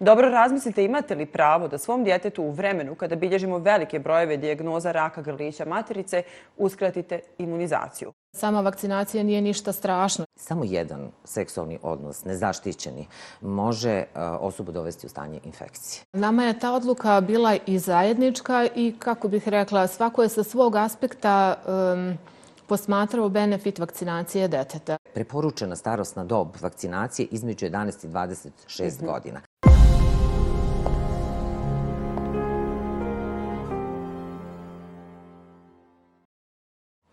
Dobro razmislite imate li pravo da svom djetetu u vremenu kada bilježimo velike brojeve dijagnoza raka grlića materice uskratite imunizaciju. Sama vakcinacija nije ništa strašno. Samo jedan seksualni odnos, nezaštićeni, može e, osobu dovesti u stanje infekcije. Nama je ta odluka bila i zajednička i, kako bih rekla, svako je sa svog aspekta um, posmatrao benefit vakcinacije deteta. Preporučena starostna dob vakcinacije između 11 i 26 mhm. godina.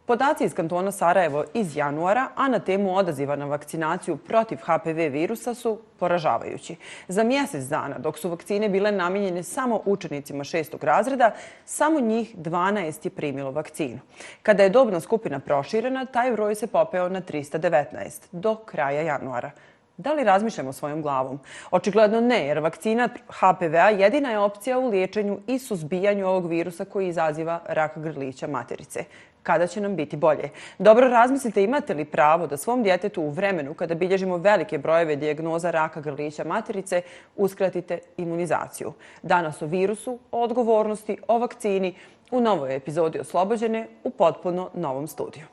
Podaci iz kantona Sarajevo iz januara, a na temu odaziva na vakcinaciju protiv HPV virusa su poražavajući. Za mjesec dana, dok su vakcine bile namijenjene samo učenicima šestog razreda, samo njih 12 je primilo vakcinu. Kada je dobna skupina proširena, taj broj se popeo na 319 do kraja januara. Da li razmišljamo svojom glavom? Očigledno ne, jer vakcina HPV-a jedina je opcija u liječenju i suzbijanju ovog virusa koji izaziva rak grlića materice kada će nam biti bolje. Dobro razmislite imate li pravo da svom djetetu u vremenu kada bilježimo velike brojeve dijagnoza raka grlića materice uskratite imunizaciju. Danas o virusu, o odgovornosti, o vakcini u novoj epizodi Oslobođene u potpuno novom studiju.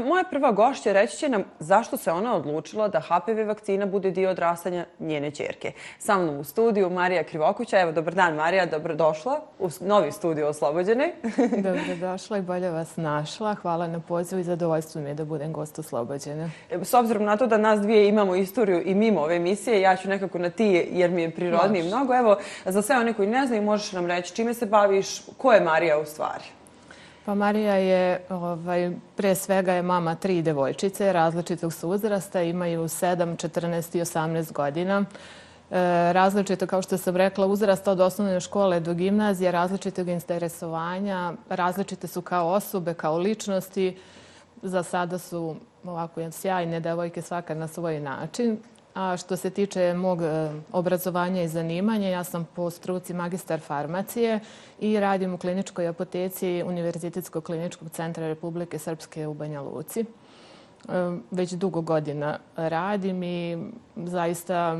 Moja prva gošća reći će nam zašto se ona odlučila da HPV vakcina bude dio odrastanja njene čerke. Sa mnom u studiju Marija Krivokuća. Evo, dobar dan Marija, dobrodošla u novi studio Oslobođene. Dobrodošla i bolje vas našla. Hvala na pozivu i zadovoljstvo mi je da budem gost Oslobođene. E, s obzirom na to da nas dvije imamo istoriju i mimo ove emisije, ja ću nekako na ti jer mi je prirodniji mnogo. Evo, za sve one koji ne znaju, možeš nam reći čime se baviš, ko je Marija u stvari? Pa Marija je, ovaj, pre svega je mama tri devojčice različitog su uzrasta, imaju 7, 14 i 18 godina. E, različito, kao što sam rekla, uzrasta od osnovne škole do gimnazije, različitog interesovanja, različite su kao osobe, kao ličnosti. Za sada su ovako sjajne devojke svaka na svoj način. A što se tiče mog e, obrazovanja i zanimanja, ja sam po struci magistar farmacije i radim u kliničkoj apoteci Univerzitetskog kliničkog centra Republike Srpske u Banja Luci već dugo godina radim i zaista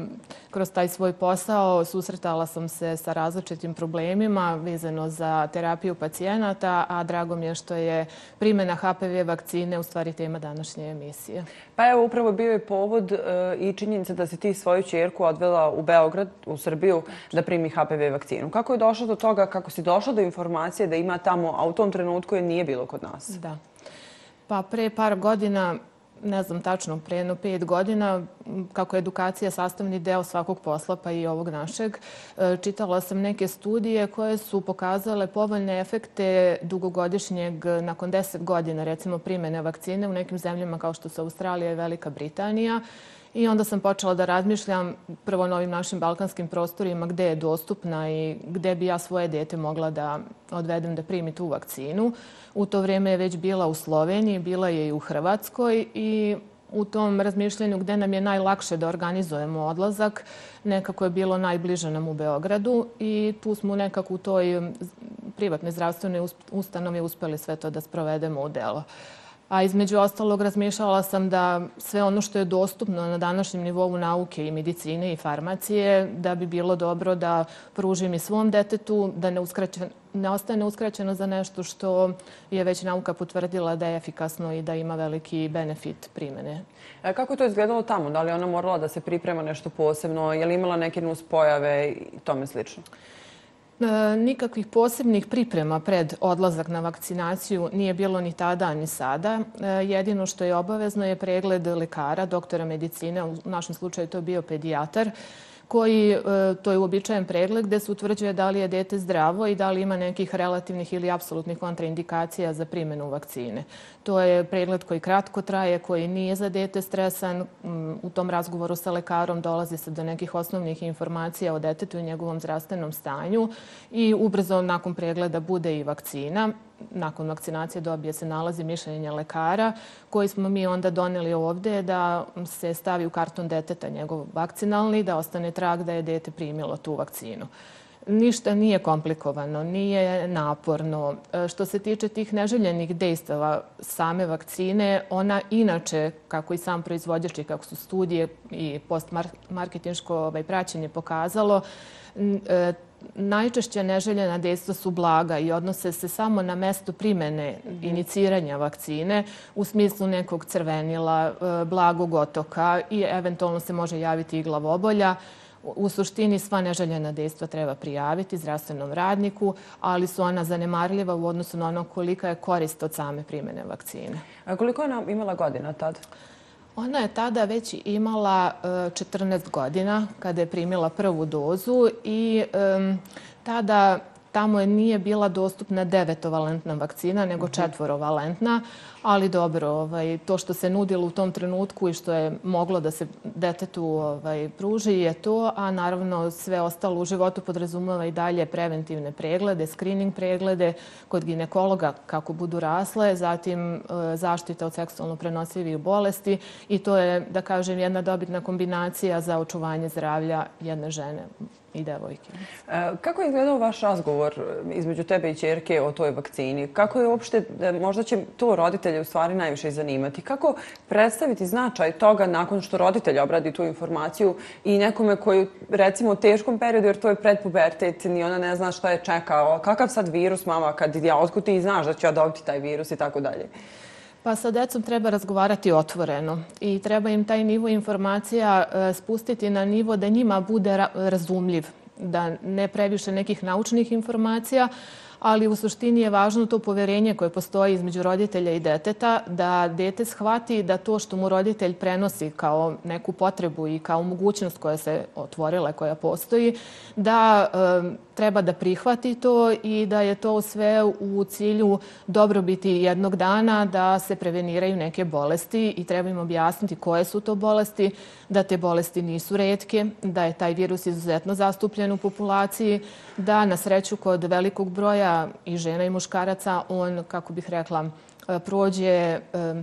kroz taj svoj posao susretala sam se sa različitim problemima vezano za terapiju pacijenata, a drago mi je što je primjena HPV vakcine u stvari tema današnje emisije. Pa evo, upravo bio je povod e, i činjenica da si ti svoju čerku odvela u Beograd, u Srbiju, da primi HPV vakcinu. Kako je došlo do toga, kako si došla do informacije da ima tamo, a u tom trenutku je nije bilo kod nas? Da. Pa pre par godina ne znam tačno, pre jedno pet godina, kako je edukacija sastavni deo svakog posla, pa i ovog našeg, e, čitala sam neke studije koje su pokazale povoljne efekte dugogodišnjeg, nakon deset godina, recimo primjene vakcine u nekim zemljama kao što su Australija i Velika Britanija. I onda sam počela da razmišljam prvo na ovim našim balkanskim prostorima gde je dostupna i gde bi ja svoje dete mogla da odvedem da primi tu vakcinu. U to vrijeme je već bila u Sloveniji, bila je i u Hrvatskoj i u tom razmišljanju gde nam je najlakše da organizujemo odlazak, nekako je bilo najbliže nam u Beogradu i tu smo nekako u toj privatnoj zdravstvenoj ustanovi uspeli sve to da sprovedemo u delo. A između ostalog razmišljala sam da sve ono što je dostupno na današnjem nivou nauke i medicine i farmacije, da bi bilo dobro da pružim i svom detetu, da ne, uskraćen, ne ostane uskraćeno za nešto što je već nauka potvrdila da je efikasno i da ima veliki benefit primene. E, kako je to izgledalo tamo? Da li ona morala da se priprema nešto posebno? Je li imala neke nuspojave i tome slično? E, nikakvih posebnih priprema pred odlazak na vakcinaciju nije bilo ni tada ni sada. E, jedino što je obavezno je pregled lekara, doktora medicine, u našem slučaju to je bio pedijatar, koji, e, to je uobičajen pregled gde se utvrđuje da li je dete zdravo i da li ima nekih relativnih ili apsolutnih kontraindikacija za primjenu vakcine. To je pregled koji kratko traje, koji nije za dete stresan. Mm, u tom razgovoru sa lekarom dolazi se do nekih osnovnih informacija o detetu i njegovom zdravstvenom stanju i ubrzo nakon pregleda bude i vakcina nakon vakcinacije dobije se nalazi mišljenja lekara koji smo mi onda doneli ovdje da se stavi u karton deteta njegov vakcinalni, da ostane trag da je dete primilo tu vakcinu. Ništa nije komplikovano, nije naporno. E, što se tiče tih neželjenih dejstava same vakcine, ona inače, kako i sam proizvođač i kako su studije i postmarketinško ovaj, praćenje pokazalo, e, najčešće neželjena dejstva su blaga i odnose se samo na mesto primene mhm. iniciranja vakcine u smislu nekog crvenila, e, blagog otoka i eventualno se može javiti i glavobolja. U suštini sva neželjena dejstva treba prijaviti zdravstvenom radniku, ali su ona zanemarljiva u odnosu na ono kolika je korist od same primjene vakcine. A koliko je ona imala godina tad? Ona je tada već imala 14 e, godina kada je primila prvu dozu i tada tamo je nije bila dostupna devetovalentna vakcina, nego mhm. četvorovalentna, ali dobro, ovaj, to što se nudilo u tom trenutku i što je moglo da se detetu ovaj, pruži je to, a naravno sve ostalo u životu podrazumava i dalje preventivne preglede, screening preglede kod ginekologa kako budu rasle, zatim e, zaštita od seksualno prenosivih bolesti i to je, da kažem, jedna dobitna kombinacija za očuvanje zdravlja jedne žene i devojke. E, kako je izgledao vaš razgovor e, između tebe i čerke o toj vakcini? Kako je uopšte, e, možda će to roditelje u stvari najviše zanimati, kako predstaviti značaj toga nakon što roditelj obradi tu informaciju i nekome koji recimo u teškom periodu, jer to je predpubertet, ni ona ne zna šta je čekao, kakav sad virus mama kad ja, otkud ti znaš da ću ja dobiti taj virus i tako dalje? Pa sa decom treba razgovarati otvoreno i treba im taj nivo informacija e, spustiti na nivo da njima bude razumljiv, da ne previše nekih naučnih informacija, ali u suštini je važno to poverenje koje postoji između roditelja i deteta, da dete shvati da to što mu roditelj prenosi kao neku potrebu i kao mogućnost koja se otvorila, koja postoji, da treba da prihvati to i da je to sve u cilju dobrobiti jednog dana da se preveniraju neke bolesti i treba im objasniti koje su to bolesti, da te bolesti nisu redke, da je taj virus izuzetno zastupljen u populaciji, da na sreću kod velikog broja i žena i muškaraca on, kako bih rekla, E, prođe e,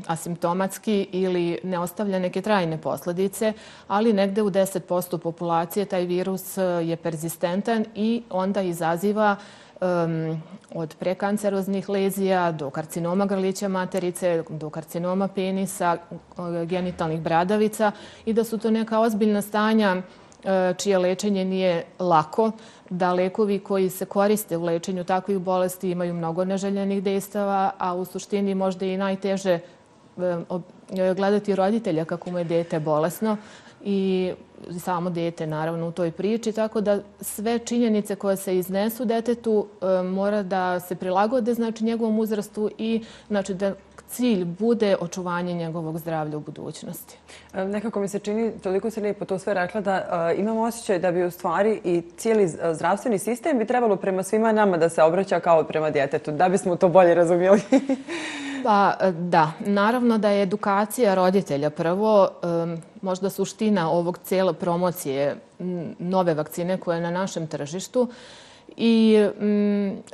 asimptomatski ili ne ostavlja neke trajne posljedice, ali negde u 10% populacije taj virus e, je persistentan i onda izaziva od prekanceroznih lezija do karcinoma grlića materice, do karcinoma penisa, genitalnih bradavica i da su to neka ozbiljna stanja čije lečenje nije lako, da lekovi koji se koriste u lečenju takvih bolesti imaju mnogo neželjenih dejstava, a u suštini možda i najteže eh, eh, gledati roditelja kako mu je dete bolesno i samo dete naravno u toj priči, tako da sve činjenice koje se iznesu detetu eh, mora da se prilagode znači njegovom uzrastu i znači da cilj bude očuvanje njegovog zdravlja u budućnosti. E, nekako mi se čini, toliko se lijepo to sve rekla, da uh, imam osjećaj da bi u stvari i cijeli zdravstveni sistem bi trebalo prema svima nama da se obraća kao prema djetetu, da bismo to bolje razumijeli. pa da, naravno da je edukacija roditelja prvo um, možda suština ovog cijele promocije nove vakcine koje je na našem tržištu. I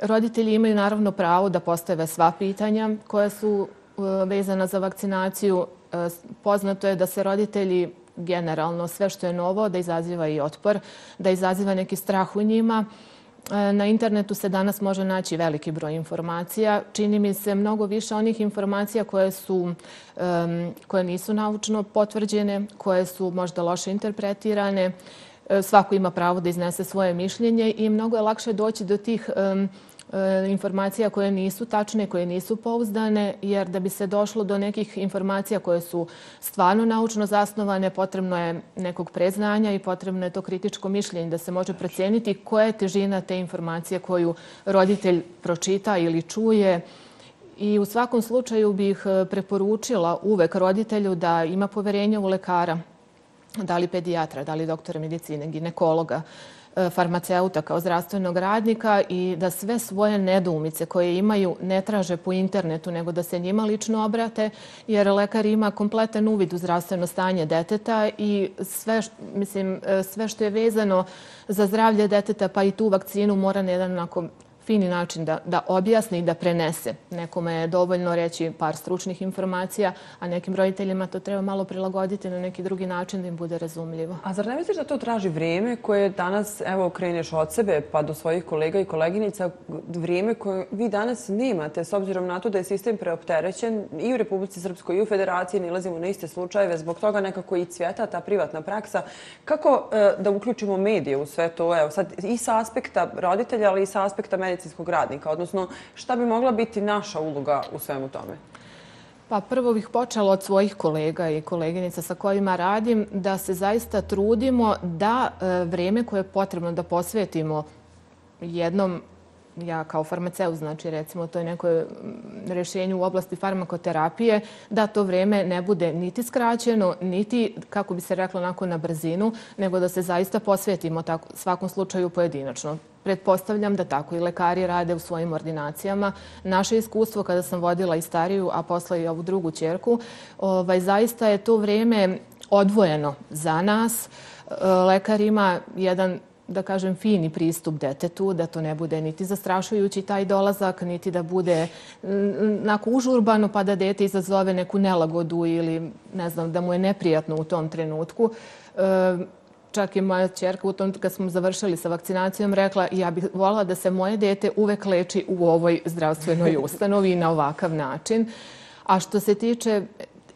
roditelji imaju naravno pravo da postave sva pitanja koja su E, E, vezana za vakcinaciju. E, poznato je da se roditelji generalno sve što je novo, da izaziva i otpor, da izaziva neki strah u njima. E, na internetu se danas može naći veliki broj informacija. Čini mi se mnogo više onih informacija koje su koje nisu naučno potvrđene, koje su možda loše interpretirane. Svako ima pravo da iznese svoje mišljenje i mnogo je lakše doći do tih informacija E, informacija koje nisu tačne, koje nisu pouzdane, jer da bi se došlo do nekih informacija koje su stvarno naučno zasnovane, potrebno je nekog preznanja i potrebno je to kritičko mišljenje da se može procijeniti koja je težina te informacije koju roditelj pročita ili čuje. I u svakom slučaju bih e, preporučila uvek roditelju da ima poverenje u lekara, da li pedijatra, da li doktora medicine, ginekologa, E, farmaceuta kao zdravstvenog radnika i da sve svoje nedoumice koje imaju ne traže po internetu, nego da se njima lično obrate, jer lekar ima kompletan uvid u zdravstveno stanje deteta i sve, mislim, e, sve što je vezano za zdravlje deteta, pa i tu vakcinu mora na jedan onako fini način da, da objasni i da prenese. Nekome je dovoljno reći par stručnih informacija, a nekim roditeljima to treba malo prilagoditi na neki drugi način da im bude razumljivo. A zar ne misliš da to traži vrijeme koje danas, evo, kreneš od sebe pa do svojih kolega i koleginica, vrijeme koje vi danas nemate, s obzirom na to da je sistem preopterećen i u Republici Srpskoj i u Federaciji, nilazimo na iste slučajeve, zbog toga nekako i cvjeta ta privatna praksa. Kako e, da uključimo medije u sve to, evo, sad i sa aspekta roditelja, ali i sa aspekta medicinskog radnika, odnosno šta bi mogla biti naša uloga u svemu tome? Pa prvo bih počela od svojih kolega i koleginica sa kojima radim da se zaista trudimo da vrijeme vreme koje je potrebno da posvetimo jednom ja kao farmaceut, znači recimo to je neko mm, rješenje u oblasti farmakoterapije, da to vreme ne bude niti skraćeno, niti, kako bi se reklo, onako na brzinu, nego da se zaista posvetimo tako, svakom slučaju pojedinačno. Pretpostavljam da tako i lekari rade u svojim ordinacijama. Naše iskustvo kada sam vodila i stariju, a posle i ovu drugu čerku, ovaj, zaista je to vreme odvojeno za nas. E, lekar ima jedan da kažem, fini pristup detetu, da to ne bude niti zastrašujući taj dolazak, niti da bude nako užurbano pa da dete izazove neku nelagodu ili ne znam, da mu je neprijatno u tom trenutku. E, čak i moja čerka u tom kad smo završili sa vakcinacijom rekla ja bih volila da se moje dete uvek leči u ovoj zdravstvenoj ustanovi i na ovakav način. A što se tiče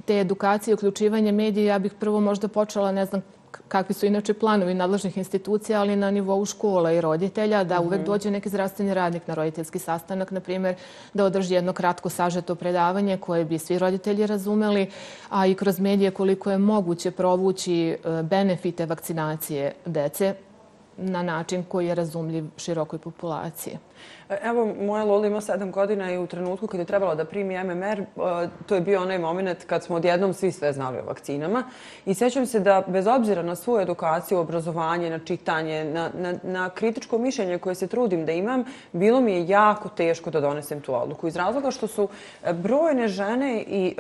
te edukacije i uključivanja medija, ja bih prvo možda počela, ne znam, kakvi su inače planovi nadležnih institucija, ali na nivou škola i roditelja, da uvek mhm. dođe neki zdravstveni radnik na roditeljski sastanak, na primjer, da održi jedno kratko sažeto predavanje koje bi svi roditelji razumeli, a i kroz medije koliko je moguće provući e, benefite vakcinacije dece na način koji je razumljiv širokoj populaciji. E, evo, moja Lola ima sedam godina i u trenutku kad je trebala da primi MMR, e, to je bio onaj moment kad smo odjednom svi sve znali o vakcinama. I sjećam se da, bez obzira na svoju edukaciju, obrazovanje, na čitanje, na, na, na kritičko mišljenje koje se trudim da imam, bilo mi je jako teško da donesem tu odluku. Iz razloga što su e, brojne žene i,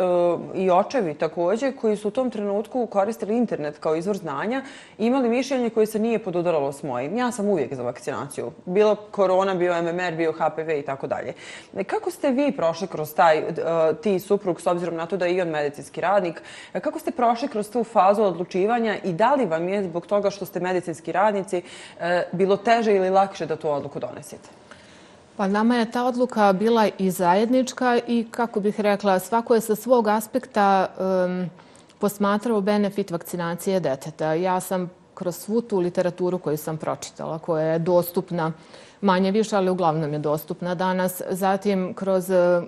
i očevi također, koji su u tom trenutku koristili internet kao izvor znanja, imali mišljenje koje se nije podudaralo s mojim. Ja sam uvijek za vakcinaciju. Bilo korona, bio MMR, bio HPV i tako dalje. E, kako ste vi prošli kroz taj, e, ti suprug, s obzirom na to da je i on medicinski radnik, e, kako ste prošli kroz tu fazu odlučivanja i da li vam je zbog toga što ste medicinski radnici bilo teže ili lakše da tu odluku donesete? Pa nama je ta odluka bila i zajednička i, kako bih rekla, svako je sa svog aspekta um, posmatrao benefit vakcinacije deteta. Ja sam kroz svu tu literaturu koju sam pročitala, koja je dostupna uh, manje više, ali uglavnom je dostupna danas. Zatim, kroz e,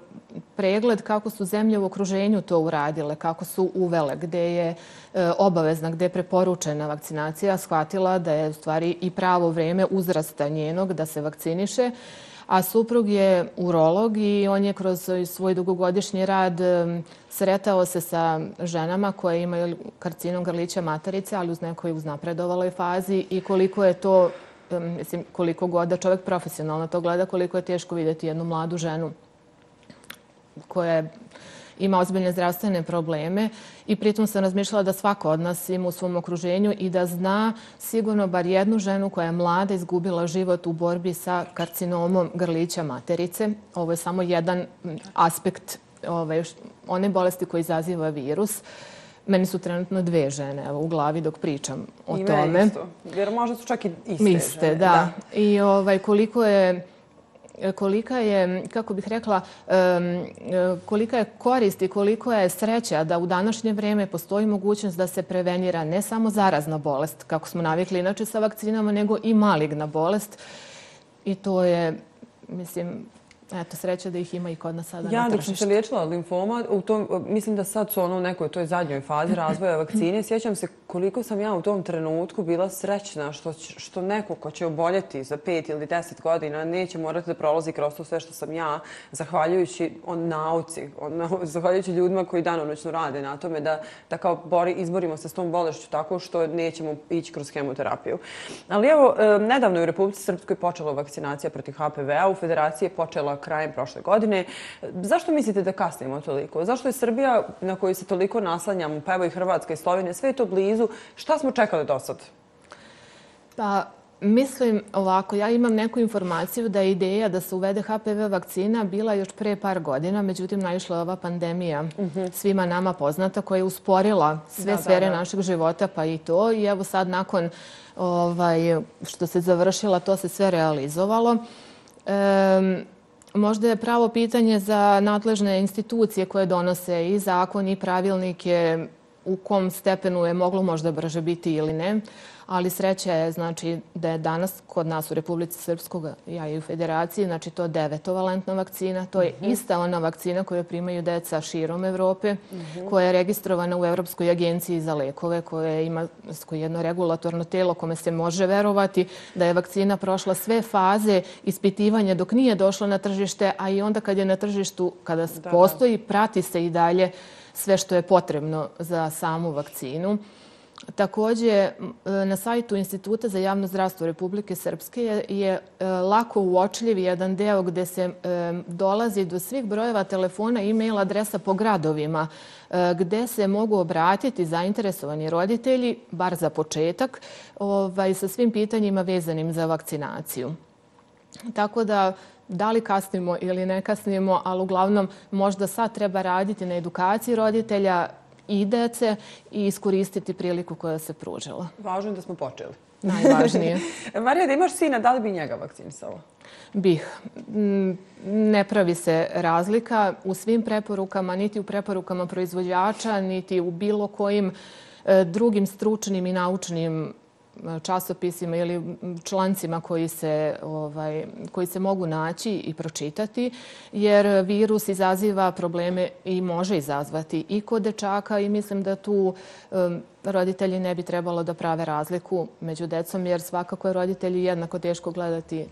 pregled kako su zemlje u okruženju to uradile, kako su uvele, gde je e, obavezna, gde je preporučena vakcinacija, shvatila da je u stvari i pravo vreme uzrasta njenog da se vakciniše. A suprug je urolog i on je kroz svoj dugogodišnji rad e, sretao se sa ženama koje imaju karcinom grlića materice, ali uz nekoj uznapredovaloj fazi i koliko je to mislim, koliko god da čovjek profesionalno to gleda, koliko je teško vidjeti jednu mladu ženu koja ima ozbiljne zdravstvene probleme i pritom sam razmišljala da svako od nas ima u svom okruženju i da zna sigurno bar jednu ženu koja je mlada izgubila život u borbi sa karcinomom grlića materice. Ovo je samo jedan aspekt ovaj, ove, one bolesti koji izaziva virus. Meni su trenutno dve žene evo, u glavi dok pričam o I tome. I isto. Jer možda su čak i iste, iste žene. Da. da. I ovaj, koliko je kolika je, kako bih rekla, kolika je korist i koliko je sreća da u današnje vrijeme postoji mogućnost da se prevenira ne samo zarazna bolest, kako smo navikli inače sa vakcinama, nego i maligna bolest. I to je, mislim, Eto, sreća da ih ima i kod nas sada ja, na tržištu. Ja, dok sam se liječila limfoma, u tom, mislim da sad su ono u nekoj toj zadnjoj fazi razvoja vakcine. Sjećam se koliko sam ja u tom trenutku bila srećna što, što neko ko će oboljeti za pet ili deset godina neće morati da prolazi kroz to sve što sam ja, zahvaljujući on nauci, on, zahvaljujući ljudima koji danonoćno rade na tome da, da kao bori, izborimo se s tom bolešću tako što nećemo ići kroz hemoterapiju. Ali evo, nedavno je u Republici Srpskoj počela vakcinacija protiv HPV-a, u Federaciji je počela krajem prošle godine. Zašto mislite da kasnimo toliko? Zašto je Srbija na koju se toliko naslanjamo, pa evo i Hrvatska i Slovenija, sve je to blizu, šta smo čekali do sad? Pa, Mislim ovako, ja imam neku informaciju da je ideja da se uvede HPV vakcina bila još pre par godina, međutim naišla je ova pandemija mhm. svima nama poznata koja je usporila sve sfere našeg života pa i to. I evo sad nakon ovaj, što se završila, to se sve realizovalo. Možda je pravo pitanje za nadležne institucije koje donose i zakon i pravilnike u kom stepenu je moglo možda brže biti ili ne ali sreća je znači, da je danas kod nas u Republici Srpskog, ja i u Federaciji, znači to devetovalentna vakcina. To je mhm. ista ona vakcina koju primaju deca širom Evrope, mhm. koja je registrovana u Evropskoj agenciji za lekove, koja ima jedno regulatorno telo kome se može verovati da je vakcina prošla sve faze ispitivanja dok nije došla na tržište, a i onda kad je na tržištu, kada postoji, prati se i dalje sve što je potrebno za samu vakcinu. Takođe, e, na sajtu Instituta za javno zdravstvo Republike Srpske je e, lako uočljiv jedan deo gde se e, dolazi do svih brojeva telefona i e-mail adresa po gradovima e, gde se mogu obratiti zainteresovani roditelji, bar za početak, ovaj, sa svim pitanjima vezanim za vakcinaciju. Tako da, da li kasnimo ili ne kasnimo, ali uglavnom možda sad treba raditi na edukaciji roditelja, i dece i iskoristiti priliku koja se pružila. Važno je da smo počeli. Najvažnije. Marija, da imaš sina, da li bi njega vakcinisala? Bih. Mm, ne pravi se razlika u svim preporukama, niti u preporukama proizvođača, niti u bilo kojim e, drugim stručnim i naučnim E, časopisima ili člancima koji se, ovaj, koji se mogu naći i pročitati, jer virus izaziva probleme i može izazvati i kod dečaka i mislim da tu um, roditelji ne bi trebalo da prave razliku među decom, jer svakako je roditelji jednako teško gledati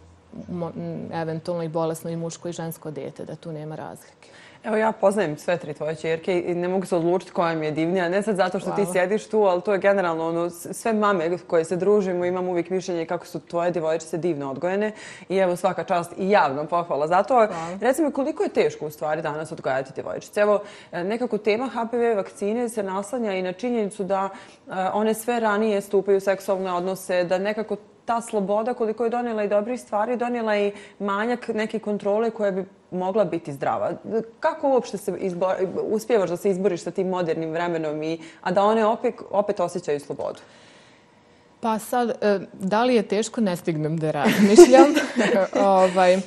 eventualno i bolesno i muško i žensko dete, da tu nema razlike. Evo ja poznajem sve tri tvoje čerke i ne mogu se odlučiti koja mi je divnija. Ne sad zato što ti sjediš tu, ali to je generalno ono, sve mame koje se družimo, imam uvijek mišljenje kako su tvoje djevojčice divno odgojene. I evo svaka čast i javno pohvala za to. Recimo koliko je teško u stvari danas odgojati djevojčice? Evo nekako tema HPV vakcine se naslanja i na činjenicu da one sve ranije stupaju u seksualne odnose, da nekako ta sloboda koliko je donijela i dobrih stvari, donijela i manjak neke kontrole koje bi mogla biti zdrava. Kako uopšte se izbo, uspijevaš da se izboriš sa tim modernim vremenom, i, a da one opet, opet osjećaju slobodu? Pa sad, e, da li je teško, ne stignem da razmišljam. ovaj,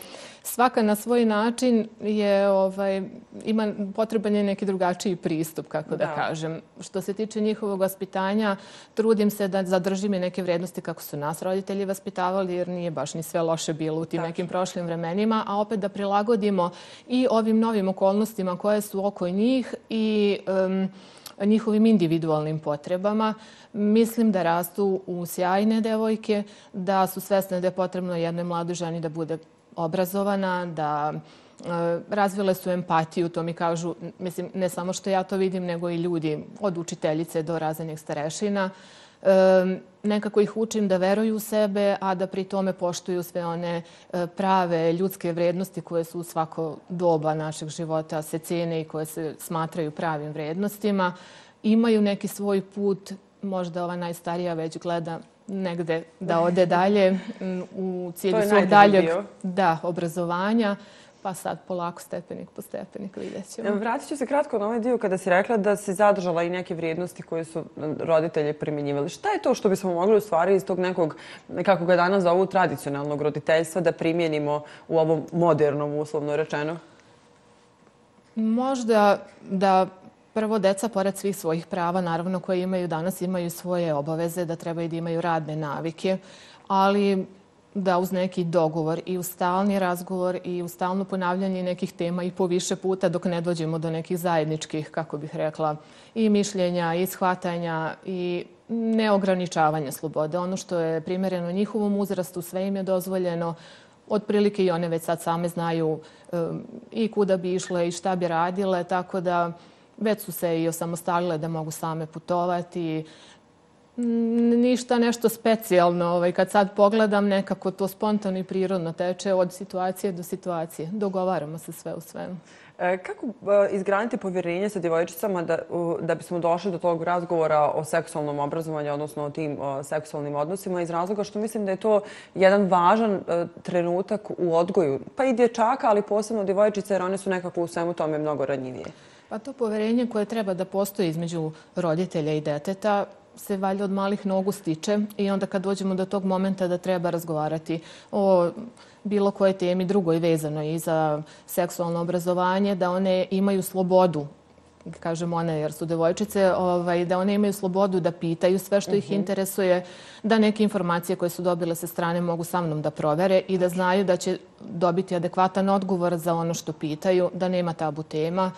svaka na svoj način je ovaj ima potreban je neki drugačiji pristup kako da, kažem. Što se tiče njihovog vaspitanja trudim se da zadržim neke vrednosti kako su nas roditelji vaspitavali jer nije baš ni sve loše bilo u tim nekim prošlim vremenima a opet da prilagodimo i ovim novim okolnostima koje su oko njih i njihovim individualnim potrebama. Mislim da rastu u sjajne devojke, da su svesne da je potrebno jednoj mladoj ženi da bude obrazovana, da e, razvile su empatiju, to mi kažu, mislim, ne samo što ja to vidim, nego i ljudi od učiteljice do razrednih starešina. E, nekako ih učim da veruju u sebe, a da pri tome poštuju sve one e, prave ljudske vrednosti koje su u svako doba našeg života se cene i koje se smatraju pravim vrednostima. Imaju neki svoj put, možda ova najstarija već gleda negde da ode dalje mm, u cilju svog daljeg da, obrazovanja. Pa sad polako stepenik po stepenik vidjet ćemo. Vratit ću se kratko na ovaj dio kada si rekla da si zadržala i neke vrijednosti koje su roditelji primjenjivali. Šta je to što bismo mogli u stvari iz tog nekog, kako ga danas zovu, tradicionalnog roditeljstva da primjenimo u ovom modernom uslovno rečeno? Možda da Prvo, deca, pored svih svojih prava, naravno, koje imaju danas, imaju svoje obaveze da trebaju da imaju radne navike, ali da uz neki dogovor i uz stalni razgovor i uz stalno ponavljanje nekih tema i po više puta dok ne dođemo do nekih zajedničkih, kako bih rekla, i mišljenja, i shvatanja i neograničavanja slobode. Ono što je primjereno njihovom uzrastu, sve im je dozvoljeno, otprilike i one već sad same znaju um, i kuda bi išle i šta bi radile, tako da već su se i osamostalile da mogu same putovati. Ništa nešto specijalno. Ovaj, kad sad pogledam, nekako to spontano i prirodno teče od situacije do situacije. Dogovaramo se sve u svemu. E, kako e, izgraditi povjerenje sa djevojčicama da, da bismo došli do tog razgovora o seksualnom obrazovanju, odnosno o tim seksualnim odnosima, iz razloga što mislim da je to jedan važan e, trenutak u odgoju, pa i dječaka, ali posebno djevojčice, jer one su nekako u svemu tome mnogo ranjivije. Pa to poverenje koje treba da postoji između roditelja i deteta se valje od malih nogu stiče i onda kad dođemo do tog momenta da treba razgovarati o bilo koje temi drugoj vezano i za seksualno obrazovanje, da one imaju slobodu kažem one jer su devojčice, ovaj, da one imaju slobodu da pitaju sve što ih mhm. interesuje, da neke informacije koje su dobile sa strane mogu sa mnom da provere i da znaju da će dobiti adekvatan odgovor za ono što pitaju, da nema tabu tema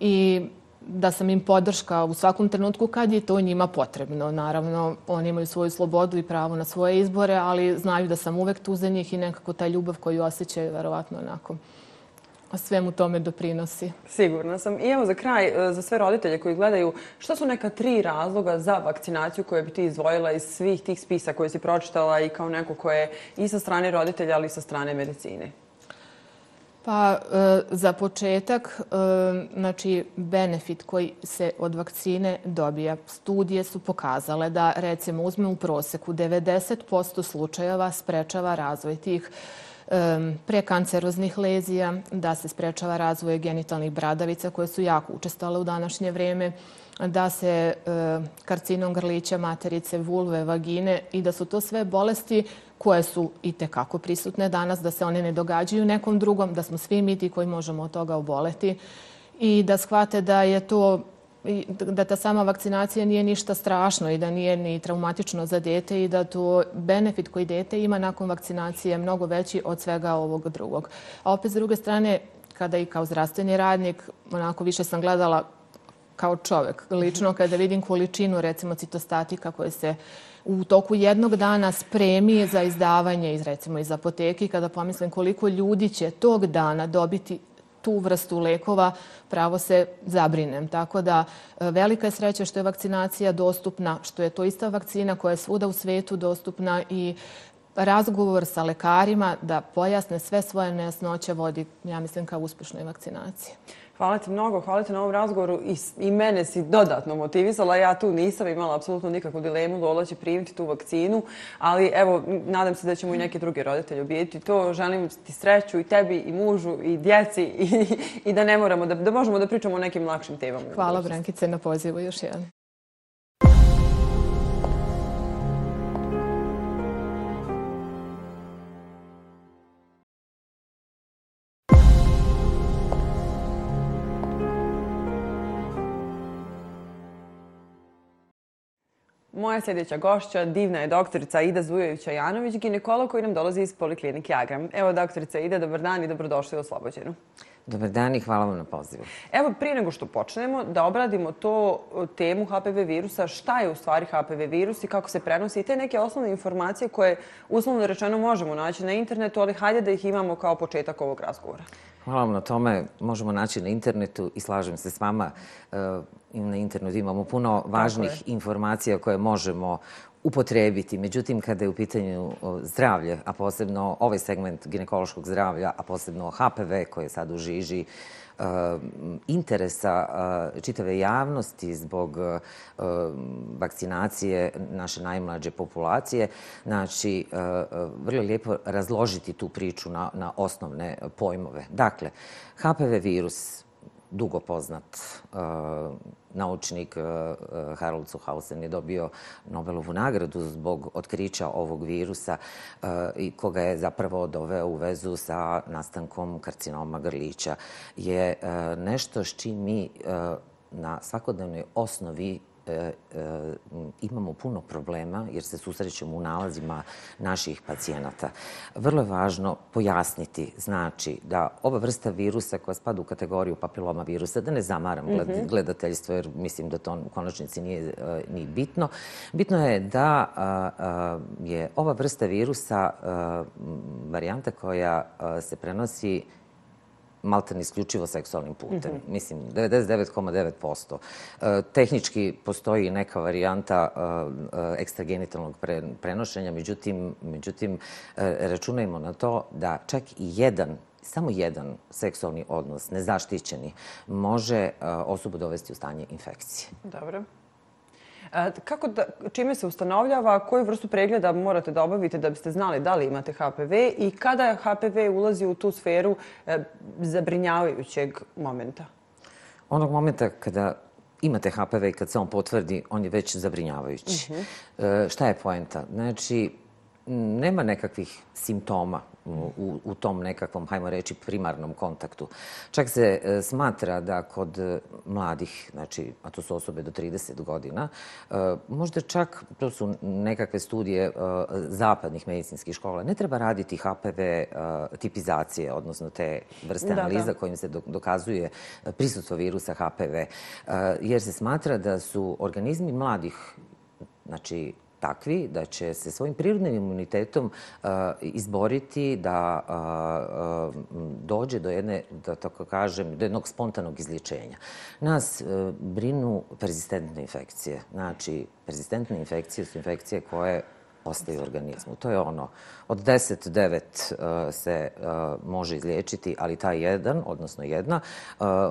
i da sam im podrška u svakom trenutku kad je to njima potrebno. Naravno, oni imaju svoju slobodu i pravo na svoje izbore, ali znaju da sam uvek tu za njih i nekako ta ljubav koju osjećaju, verovatno onako, svemu tome doprinosi. Sigurna sam. I evo za kraj, e, za sve roditelje koji gledaju, što su neka tri razloga za vakcinaciju koje bi ti izvojila iz svih tih spisa koje si pročitala i kao neko koje je i sa strane roditelja, ali i sa strane medicine? Pa e, za početak, e, znači benefit koji se od vakcine dobija, studije su pokazale da recimo uzme u proseku 90% slučajeva sprečava razvoj tih e, prekanceroznih lezija, da se sprečava razvoj genitalnih bradavica koje su jako učestale u današnje vrijeme, da se e, karcinom grlića, materice, vulve, vagine i da su to sve bolesti koje su i tekako prisutne danas, da se one ne događaju nekom drugom, da smo svi mi ti koji možemo od toga oboleti i da shvate da je to da ta sama vakcinacija nije ništa strašno i da nije ni traumatično za dete i da to benefit koji dete ima nakon vakcinacije je mnogo veći od svega ovog drugog. A opet, s druge strane, kada i kao zdravstveni radnik, onako više sam gledala kao čovek, lično kada vidim količinu, recimo, citostatika koje se u toku jednog dana spremi za izdavanje iz recimo iz apoteki kada pomislim koliko ljudi će tog dana dobiti tu vrstu lekova, pravo se zabrinem. Tako da e, velika je sreća što je vakcinacija dostupna, što je to ista vakcina koja je svuda u svetu dostupna i razgovor sa lekarima da pojasne sve svoje nejasnoće vodi, ja mislim, kao uspešnoj vakcinaciji. Hvala ti mnogo, hvala ti na ovom razgovoru i, i mene si dodatno motivisala. Ja tu nisam imala apsolutno nikakvu dilemu da će primiti tu vakcinu, ali evo, nadam se da ćemo i neki drugi roditelji obijeti to. Želim ti sreću i tebi i mužu i djeci i, i da ne moramo, da, da možemo da pričamo o nekim lakšim temama. Hvala Brankice na pozivu još jedan. Moja sljedeća gošća, divna je doktorica Ida Zujovića-Janović, ginekolog koji nam dolazi iz Poliklinike Agram. Evo, doktorica Ida, dobar dan i dobrodošli u Oslobođenu. Dobar dan i hvala vam na pozivu. Evo, prije nego što počnemo, da obradimo to temu HPV virusa, šta je u stvari HPV virus i kako se prenosi i te neke osnovne informacije koje uslovno rečeno možemo naći na internetu, ali hajde da ih imamo kao početak ovog razgovora. Hvala vam na tome. Možemo naći na internetu i slažem se s vama. E, na internetu imamo puno važnih informacija koje možemo upotrebiti. Međutim, kada je u pitanju zdravlje, a posebno ovaj segment ginekološkog zdravlja, a posebno HPV koje je sad u žiži, Eh, interesa eh, čitave javnosti zbog eh, vakcinacije naše najmlađe populacije. Znači, vrlo lijepo razložiti tu priču na, na osnovne pojmove. Dakle, HPV virus, dugo poznat e, naučnik e, e, Harold Suhausen je dobio Nobelovu nagradu zbog otkrića ovog virusa i koga je zapravo doveo u vezu sa nastankom karcinoma grlića. Je nešto s čim mi na svakodnevnoj osnovi E, e, imamo puno problema jer se susrećemo u nalazima naših pacijenata. Vrlo je važno pojasniti, znači da ova vrsta virusa koja spada u kategoriju papiloma virusa, da ne zamaram mhm. gledateljstvo jer mislim da to u konačnici nije e, ni bitno. Bitno je da je ova vrsta virusa varijanta koja se prenosi malten isključivo seksualnim putem. Mm -hmm. Mislim, 99,9%. E, tehnički postoji neka varijanta e, e ekstragenitalnog prenošenja, međutim, međutim e, računajmo na to da čak i jedan samo jedan seksualni odnos, nezaštićeni, može e, osobu dovesti u stanje infekcije. Dobro. Kako da, čime se ustanovljava, koju vrstu pregleda morate da obavite da biste znali da li imate HPV i kada HPV ulazi u tu sferu e, zabrinjavajućeg momenta? Onog momenta kada imate HPV i kad se on potvrdi, on je već zabrinjavajući. Uh -huh. e, šta je poenta? Znači, nema nekakvih simptoma u, u tom nekakvom, hajmo reći, primarnom kontaktu. Čak se e, smatra da kod e, mladih, znači, a to su osobe do 30 godina, e, možda čak, to su nekakve studije zapadnih medicinskih škola, ne treba raditi HPV tipizacije, odnosno te vrste analiza kojim se dokazuje prisutstvo virusa HPV, jer se smatra da su organizmi mladih, znači takvi da će se svojim prirodnim imunitetom e, izboriti da e, e, dođe do jedne, da tako kažem, do jednog spontanog izlječenja. Nas brinu persistentne infekcije. Znači, persistentne infekcije su infekcije koje ostaju u organizmu. To je ono, od 10, 9 se može izliječiti, ali taj jedan, odnosno jedna,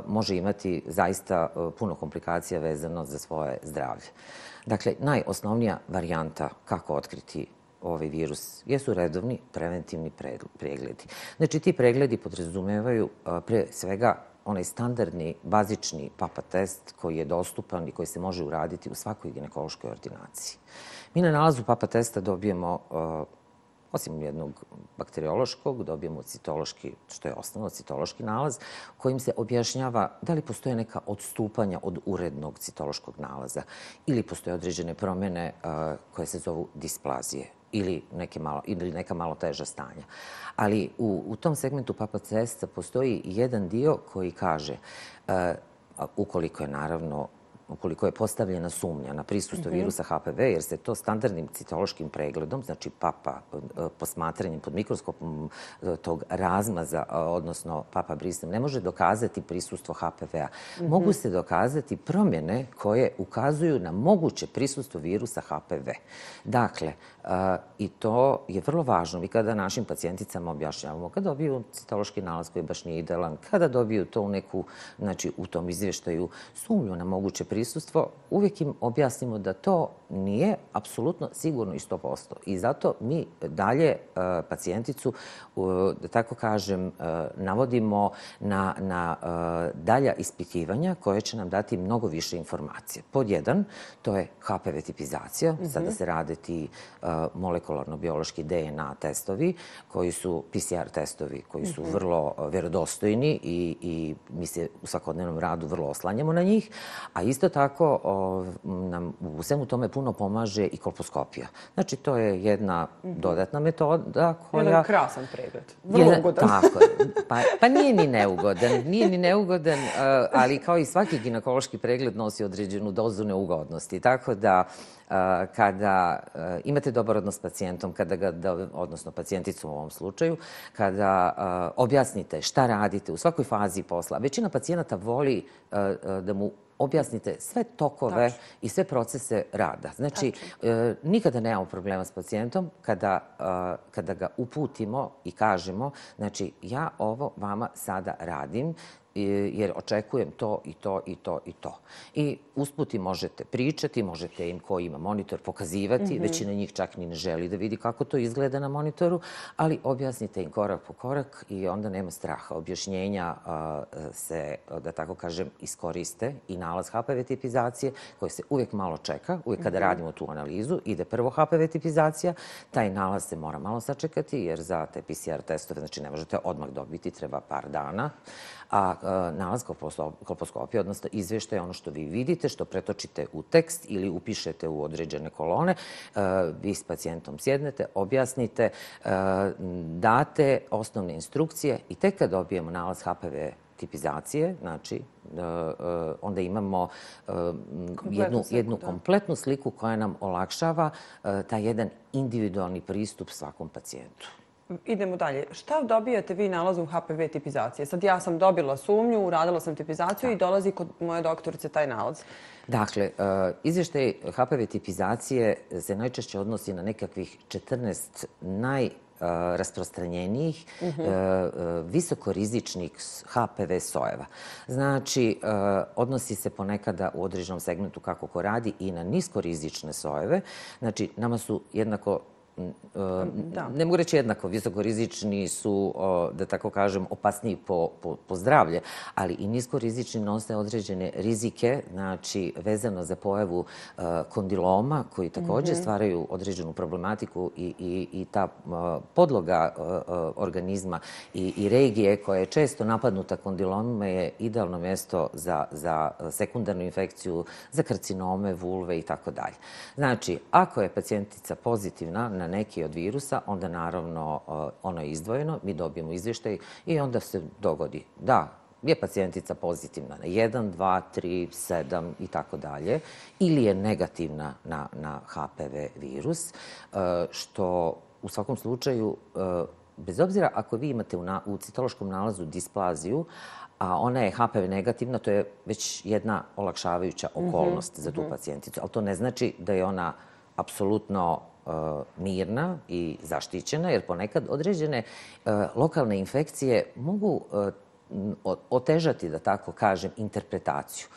može imati zaista puno komplikacija vezano za svoje zdravlje. Dakle, najosnovnija varijanta kako otkriti ovaj virus jesu redovni preventivni pregledi. Znači, ti pregledi podrazumevaju pre svega onaj standardni, bazični papa test koji je dostupan i koji se može uraditi u svakoj ginekološkoj ordinaciji. Mi na nalazu papa testa dobijemo osim jednog bakteriološkog, dobijemo citološki, što je osnovno, citološki nalaz, kojim se objašnjava da li postoje neka odstupanja od urednog citološkog nalaza ili postoje određene promjene e, koje se zovu displazije ili, neke malo, ili neka malo teža stanja. Ali u, u tom segmentu papa cesta postoji jedan dio koji kaže, e, ukoliko je naravno ukoliko je postavljena sumnja na prisustvo mhm. virusa HPV, jer se to standardnim citološkim pregledom, znači papa e, posmatranjem pod mikroskopom e, tog razmaza, e, odnosno papa brisem, ne može dokazati prisustvo HPV-a. Mhm. Mogu se dokazati promjene koje ukazuju na moguće prisustvo virusa HPV. Dakle, i to je vrlo važno. Mi kada našim pacijenticama objašnjavamo, kada dobiju citološki nalaz koji baš nije idealan, kada dobiju to u neku, znači u tom izvještaju sumnju na moguće prisustvo, uvijek im objasnimo da to nije apsolutno sigurno i 100%. I zato mi dalje e, pacijenticu, da tako kažem, e, navodimo na, na e, dalja ispitivanja koje će nam dati mnogo više informacije. Pod jedan, to je HPV tipizacija. Sada se rade ti molekularno-biološki DNA testovi, koji su PCR testovi, koji su mhm. vrlo vjerodostojni i, i mi se u svakodnevnom radu vrlo oslanjamo na njih. A isto tako nam u svemu tome puno pomaže i kolposkopija. Znači, to je jedna mhm. dodatna metoda koja... Jedan krasan pregled. Vrlo jedan, ugodan. Tako, pa, pa nije ni neugodan. Nije ni neugodan, ali kao i svaki ginekološki pregled nosi određenu dozu neugodnosti. Tako da kada imate dobar odnos s pacijentom, kada ga, odnosno pacijenticom u ovom slučaju, kada objasnite šta radite u svakoj fazi posla, većina pacijenata voli da mu objasnite sve tokove i sve procese rada. Znači, e, nikada nemamo problema s pacijentom kada, kada ga uputimo i kažemo, znači, ja ovo vama sada radim, jer očekujem to i to i to i to. I usputi možete pričati, možete im ko ima monitor pokazivati, mm -hmm. većina njih čak ni ne želi da vidi kako to izgleda na monitoru, ali objasnite im korak po korak i onda nema straha. Objašnjenja se, da tako kažem, iskoriste i nalaz HPV tipizacije koji se uvijek malo čeka, uvijek kada mm -hmm. radimo tu analizu, ide prvo HPV tipizacija, taj nalaz se mora malo sačekati jer za te PCR testove, znači ne možete odmah dobiti, treba par dana a nalaz kolposkopije, odnosno izvještaj ono što vi vidite, što pretočite u tekst ili upišete u određene kolone, vi s pacijentom sjednete, objasnite, date osnovne instrukcije i tek kad dobijemo nalaz HPV tipizacije, znači, onda imamo jednu, jednu kompletnu sliku koja nam olakšava taj jedan individualni pristup svakom pacijentu. Idemo dalje. Šta dobijate vi nalazom HPV tipizacije? Sad ja sam dobila sumnju, uradila sam tipizaciju i dolazi kod moje doktorice taj nalaz. Dakle, uh, izvještaj HPV tipizacije se najčešće odnosi na nekakvih 14 naj uh, rasprostranjenijih visokorizičnih HPV sojeva. Znači, odnosi se ponekada u određenom segmentu kako ko radi i na niskorizične sojeve. Znači, nama su jednako da. ne mogu reći jednako, visokorizični su, da tako kažem, opasniji po, po, po zdravlje, ali i niskorizični nose određene rizike, znači vezano za pojavu kondiloma, koji također mhm. stvaraju određenu problematiku i, i, i ta podloga organizma i, i regije koja je često napadnuta kondilomima je idealno mjesto za, za sekundarnu infekciju, za karcinome, vulve i tako dalje. Znači, ako je pacijentica pozitivna na neki od virusa, onda naravno ono je izdvojeno, mi dobijemo izvještaj i onda se dogodi da je pacijentica pozitivna na 1, 2, 3, 7 i tako dalje, ili je negativna na, na HPV virus, e, što u svakom slučaju, e, bez obzira ako vi imate u, na, u citološkom nalazu displaziju, a ona je HPV negativna, to je već jedna olakšavajuća mhm, okolnost mm -hmm. za tu mhm. pacijenticu. Ali to ne znači da je ona apsolutno mirna i zaštićena, jer ponekad određene lokalne infekcije mogu otežati, da tako kažem, interpretaciju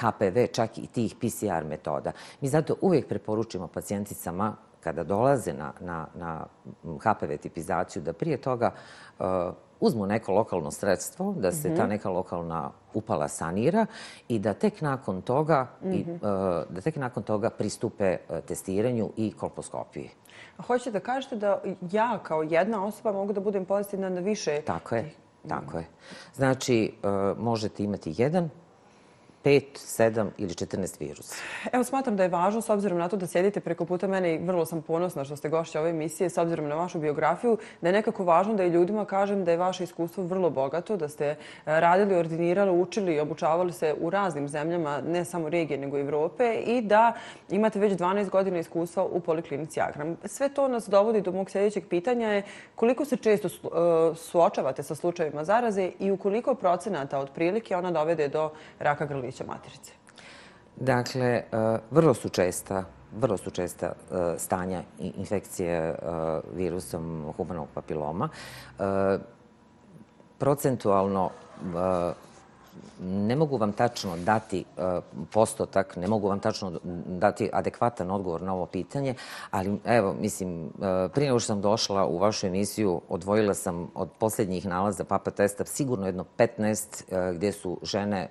HPV, čak i tih PCR metoda. Mi zato uvijek preporučimo pacijenticama kada dolaze na, na, na HPV tipizaciju da prije toga uzmu neko lokalno sredstvo, da se ta mhm. neka lokalna upala sanira i da tek nakon toga, i, mhm. da tek nakon toga pristupe e, testiranju i kolposkopiji. Hoćete da kažete da ja kao jedna osoba mogu da budem pozitivna na više? Tako je. Tako je. Znači, e, možete imati jedan 5, 7 ili 14 virusa. Evo, smatram da je važno, s obzirom na to da sjedite preko puta mene i vrlo sam ponosna što ste gošće ove emisije, s obzirom na vašu biografiju, da je nekako važno da i ljudima kažem da je vaše iskustvo vrlo bogato, da ste e, radili, ordinirali, učili i obučavali se u raznim zemljama, ne samo regije, nego i Evrope, i da imate već 12 godina iskustva u poliklinici Agram. Sve to nas dovodi do mog sljedećeg pitanja je koliko se često e, suočavate sa slučajevima zaraze i u koliko procenata od prilike ona dovede do raka grlića? Grlića matrice? Dakle, e, vrlo su česta vrlo su česta e, stanja infekcije e, virusom humanog papiloma. Procentualno ne mogu vam tačno dati e, postotak, ne mogu vam tačno dati adekvatan odgovor na ovo pitanje, ali evo, mislim, e, prije nego što sam došla u vašu emisiju, odvojila sam od posljednjih nalaza papa testa sigurno jedno 15 e, gdje su žene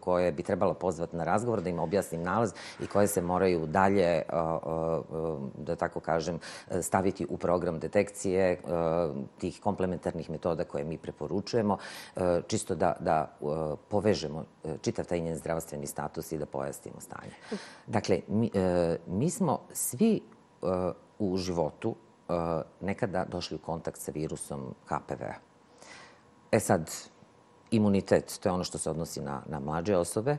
koje bi trebala pozvati na razgovor da im objasnim nalaz i koje se moraju dalje, da tako kažem, staviti u program detekcije tih komplementarnih metoda koje mi preporučujemo, čisto da, da povežemo e, čitav taj njen zdravstveni status i da pojasnimo stanje. Dakle, mi, e, mi smo svi e, u životu nekada došli u kontakt sa virusom HPV-a. E sad, imunitet, to je ono što se odnosi na, na mlađe osobe.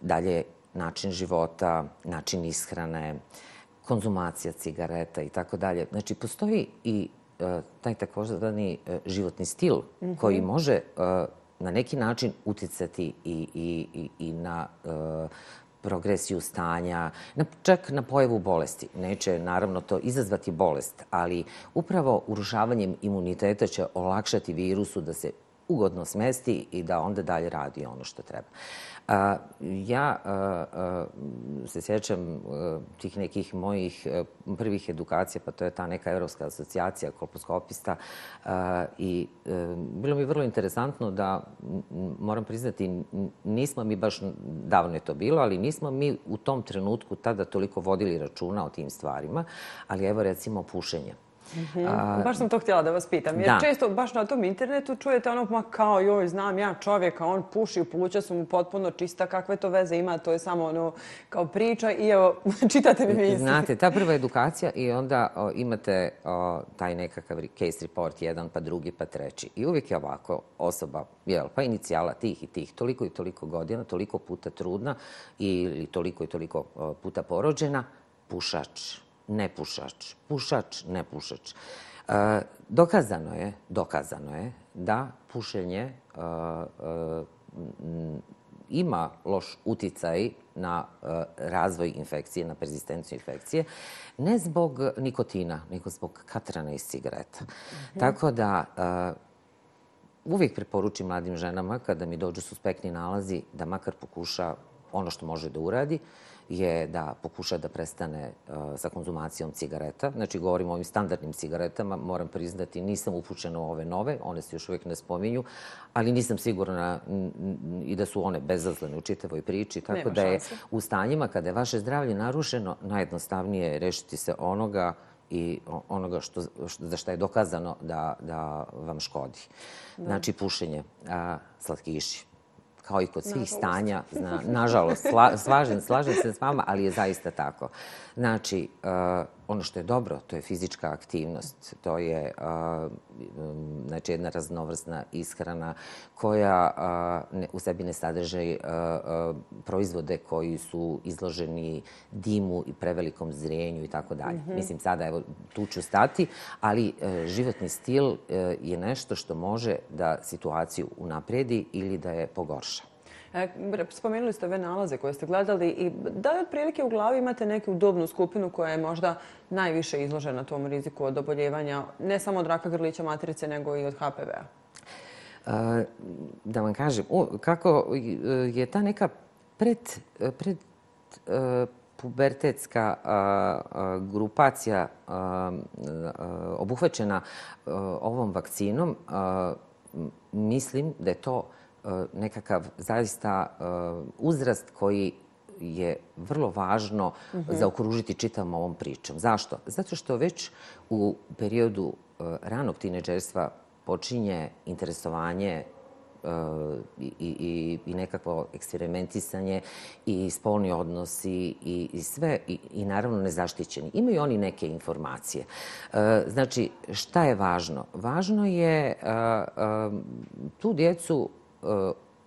Dalje, način života, način ishrane, konzumacija cigareta i tako dalje. Znači, postoji i taj takozvani životni stil koji mhm. može na neki način uticati i, i, i, i na e, progresiju stanja, na, čak na pojavu bolesti. Neće naravno to izazvati bolest, ali upravo urušavanjem imuniteta će olakšati virusu da se ugodno smesti i da onda dalje radi ono što treba. Ja se sjećam e, tih nekih mojih e, prvih edukacija, pa to je ta neka Evropska asocijacija kolposkopista e, i bilo mi vrlo interesantno da, moram priznati, nismo mi baš, davno je to bilo, ali nismo mi u tom trenutku tada toliko vodili računa o tim stvarima, ali evo recimo pušenje. Mm baš sam to htjela da vas pitam. Jer često baš na tom internetu čujete ono ma kao joj znam ja čovjeka, on puši, u pluća su mu potpuno čista, kakve to veze ima, to je samo ono kao priča i evo čitate mi misli. Znate, ta prva edukacija i onda imate taj nekakav case report, jedan pa drugi pa treći. I uvijek je ovako osoba, jel, pa inicijala tih i tih, toliko i toliko godina, toliko puta trudna ili toliko i toliko puta porođena, pušač nepušač, pušač, nepušač. E, dokazano je, dokazano je da pušenje e, e, ima loš uticaj na razvoj infekcije, na persistenciju infekcije, ne zbog nikotina, nego zbog katrana iz cigareta. Mhm. Tako da uvijek preporučim mladim ženama kada mi dođu suspektni nalazi da makar pokuša ono što može da uradi je da pokuša da prestane uh, sa konzumacijom cigareta. Znači, govorimo o ovim standardnim cigaretama. Moram priznati, nisam upućena u ove nove. One se još uvijek ne spominju. Ali nisam sigurna i da su one bezazlene u čitavoj priči. Tako da je u stanjima kada je vaše zdravlje narušeno, najjednostavnije je rešiti se onoga i onoga što, što, za što je dokazano da, da vam škodi. Znači, pušenje, a, slatkiši, kao i kod svih stanja, zna, nažalost, sla, slažem, slažem se s vama, ali je zaista tako. Znači, uh, ono što je dobro, to je fizička aktivnost, to je uh, znači jedna raznovrsna ishrana koja uh, ne, u sebi ne sadrže proizvode koji su izloženi dimu i prevelikom zrijenju i tako dalje. Mhm. Mislim, sada evo, tu ću stati, ali uh, životni stil uh, je nešto što može da situaciju unapredi ili da je pogorša. E, spomenuli ste ove nalaze koje ste gledali i da li otprilike u glavi imate neku udobnu skupinu koja je možda najviše izložena tom riziku od oboljevanja, ne samo od raka grlića materice, nego i od HPV-a? E, da vam kažem, kako e, je ta neka pred, e, pred pubertetska grupacija obuhvaćena ovom vakcinom, mislim da je to nekakav zaista e, uzrast koji je vrlo važno mm -hmm. zaokružiti čitavom ovom pričom. Zašto? Zato što već u periodu e, ranog tineđerstva počinje interesovanje i, i, i nekakvo eksperimentisanje i spolni odnosi i, i sve i, i naravno nezaštićeni. Imaju oni neke informacije. Znači, šta je važno? Važno je tu djecu E,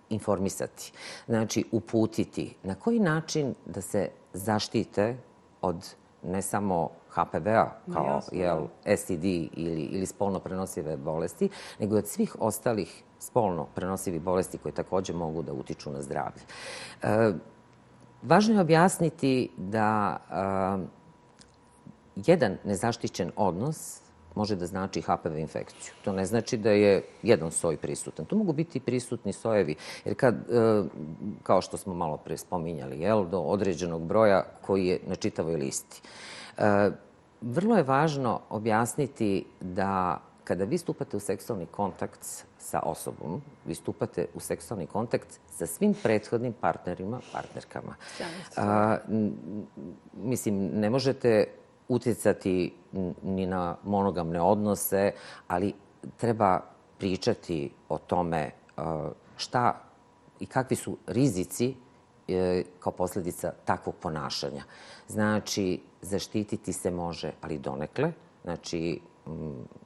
informisati. Znači, uputiti na koji način da se zaštite od ne samo HPV-a kao jel, STD ili, ili spolno prenosive bolesti, nego i od svih ostalih spolno prenosivih bolesti koje također mogu da utiču na zdravlje. E, važno je objasniti da e, jedan nezaštićen odnos može da znači HPV infekciju. To ne znači da je jedan soj prisutan. To mogu biti prisutni sojevi. Jer kad, e, kao što smo malo pre spominjali, jel, do određenog broja koji je na čitavoj listi. E, vrlo je važno objasniti da kada vi stupate u seksualni kontakt sa osobom, vi stupate u seksualni kontakt sa svim prethodnim partnerima, partnerkama. A, mislim, ne možete uticati ni na monogamne odnose, ali treba pričati o tome e, šta i kakvi su rizici e, kao posljedica takvog ponašanja. Znači, zaštititi se može, ali donekle. Znači,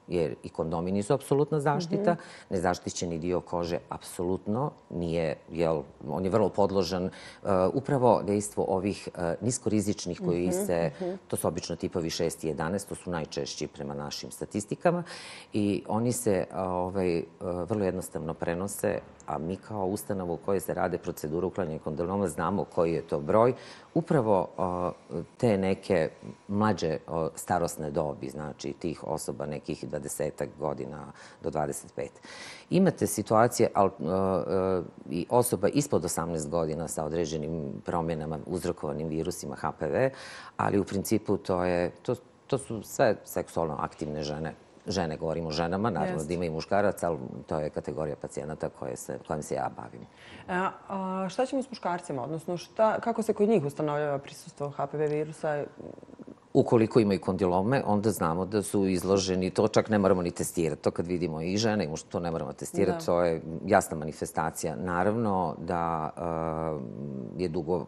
jer i kondomi nisu apsolutna zaštita. Mm -hmm. Nezaštićeni dio kože apsolutno nije, jel, on je vrlo podložan. Uh, upravo dejstvo ovih uh, niskorizičnih koji mm -hmm. se, mhm. to su obično tipovi 6 i 11, to su najčešći prema našim statistikama. I oni se uh, ovaj, vrlo jednostavno prenose, a mi kao ustanova u kojoj se rade procedure uklanjanja kondiloma znamo koji je to broj. Upravo te neke mlađe starosne dobi, znači tih osoba nekih 20 godina do 25. Imate situacije i osoba ispod 18 godina sa određenim promjenama uzrokovanim virusima HPV, ali u principu to, je, to, to su sve seksualno aktivne žene žene, govorimo o ženama, naravno da ima i muškarac, ali to je kategorija pacijenata koje se, kojim se ja bavim. A, e, a šta ćemo s muškarcima? Odnosno, šta, kako se kod njih ustanovljava prisustvo HPV virusa? Ukoliko imaju kondilome, onda znamo da su izloženi, to čak ne moramo ni testirati. To kad vidimo i žene, to ne moramo testirati, to je jasna manifestacija. Naravno da uh, je dugo,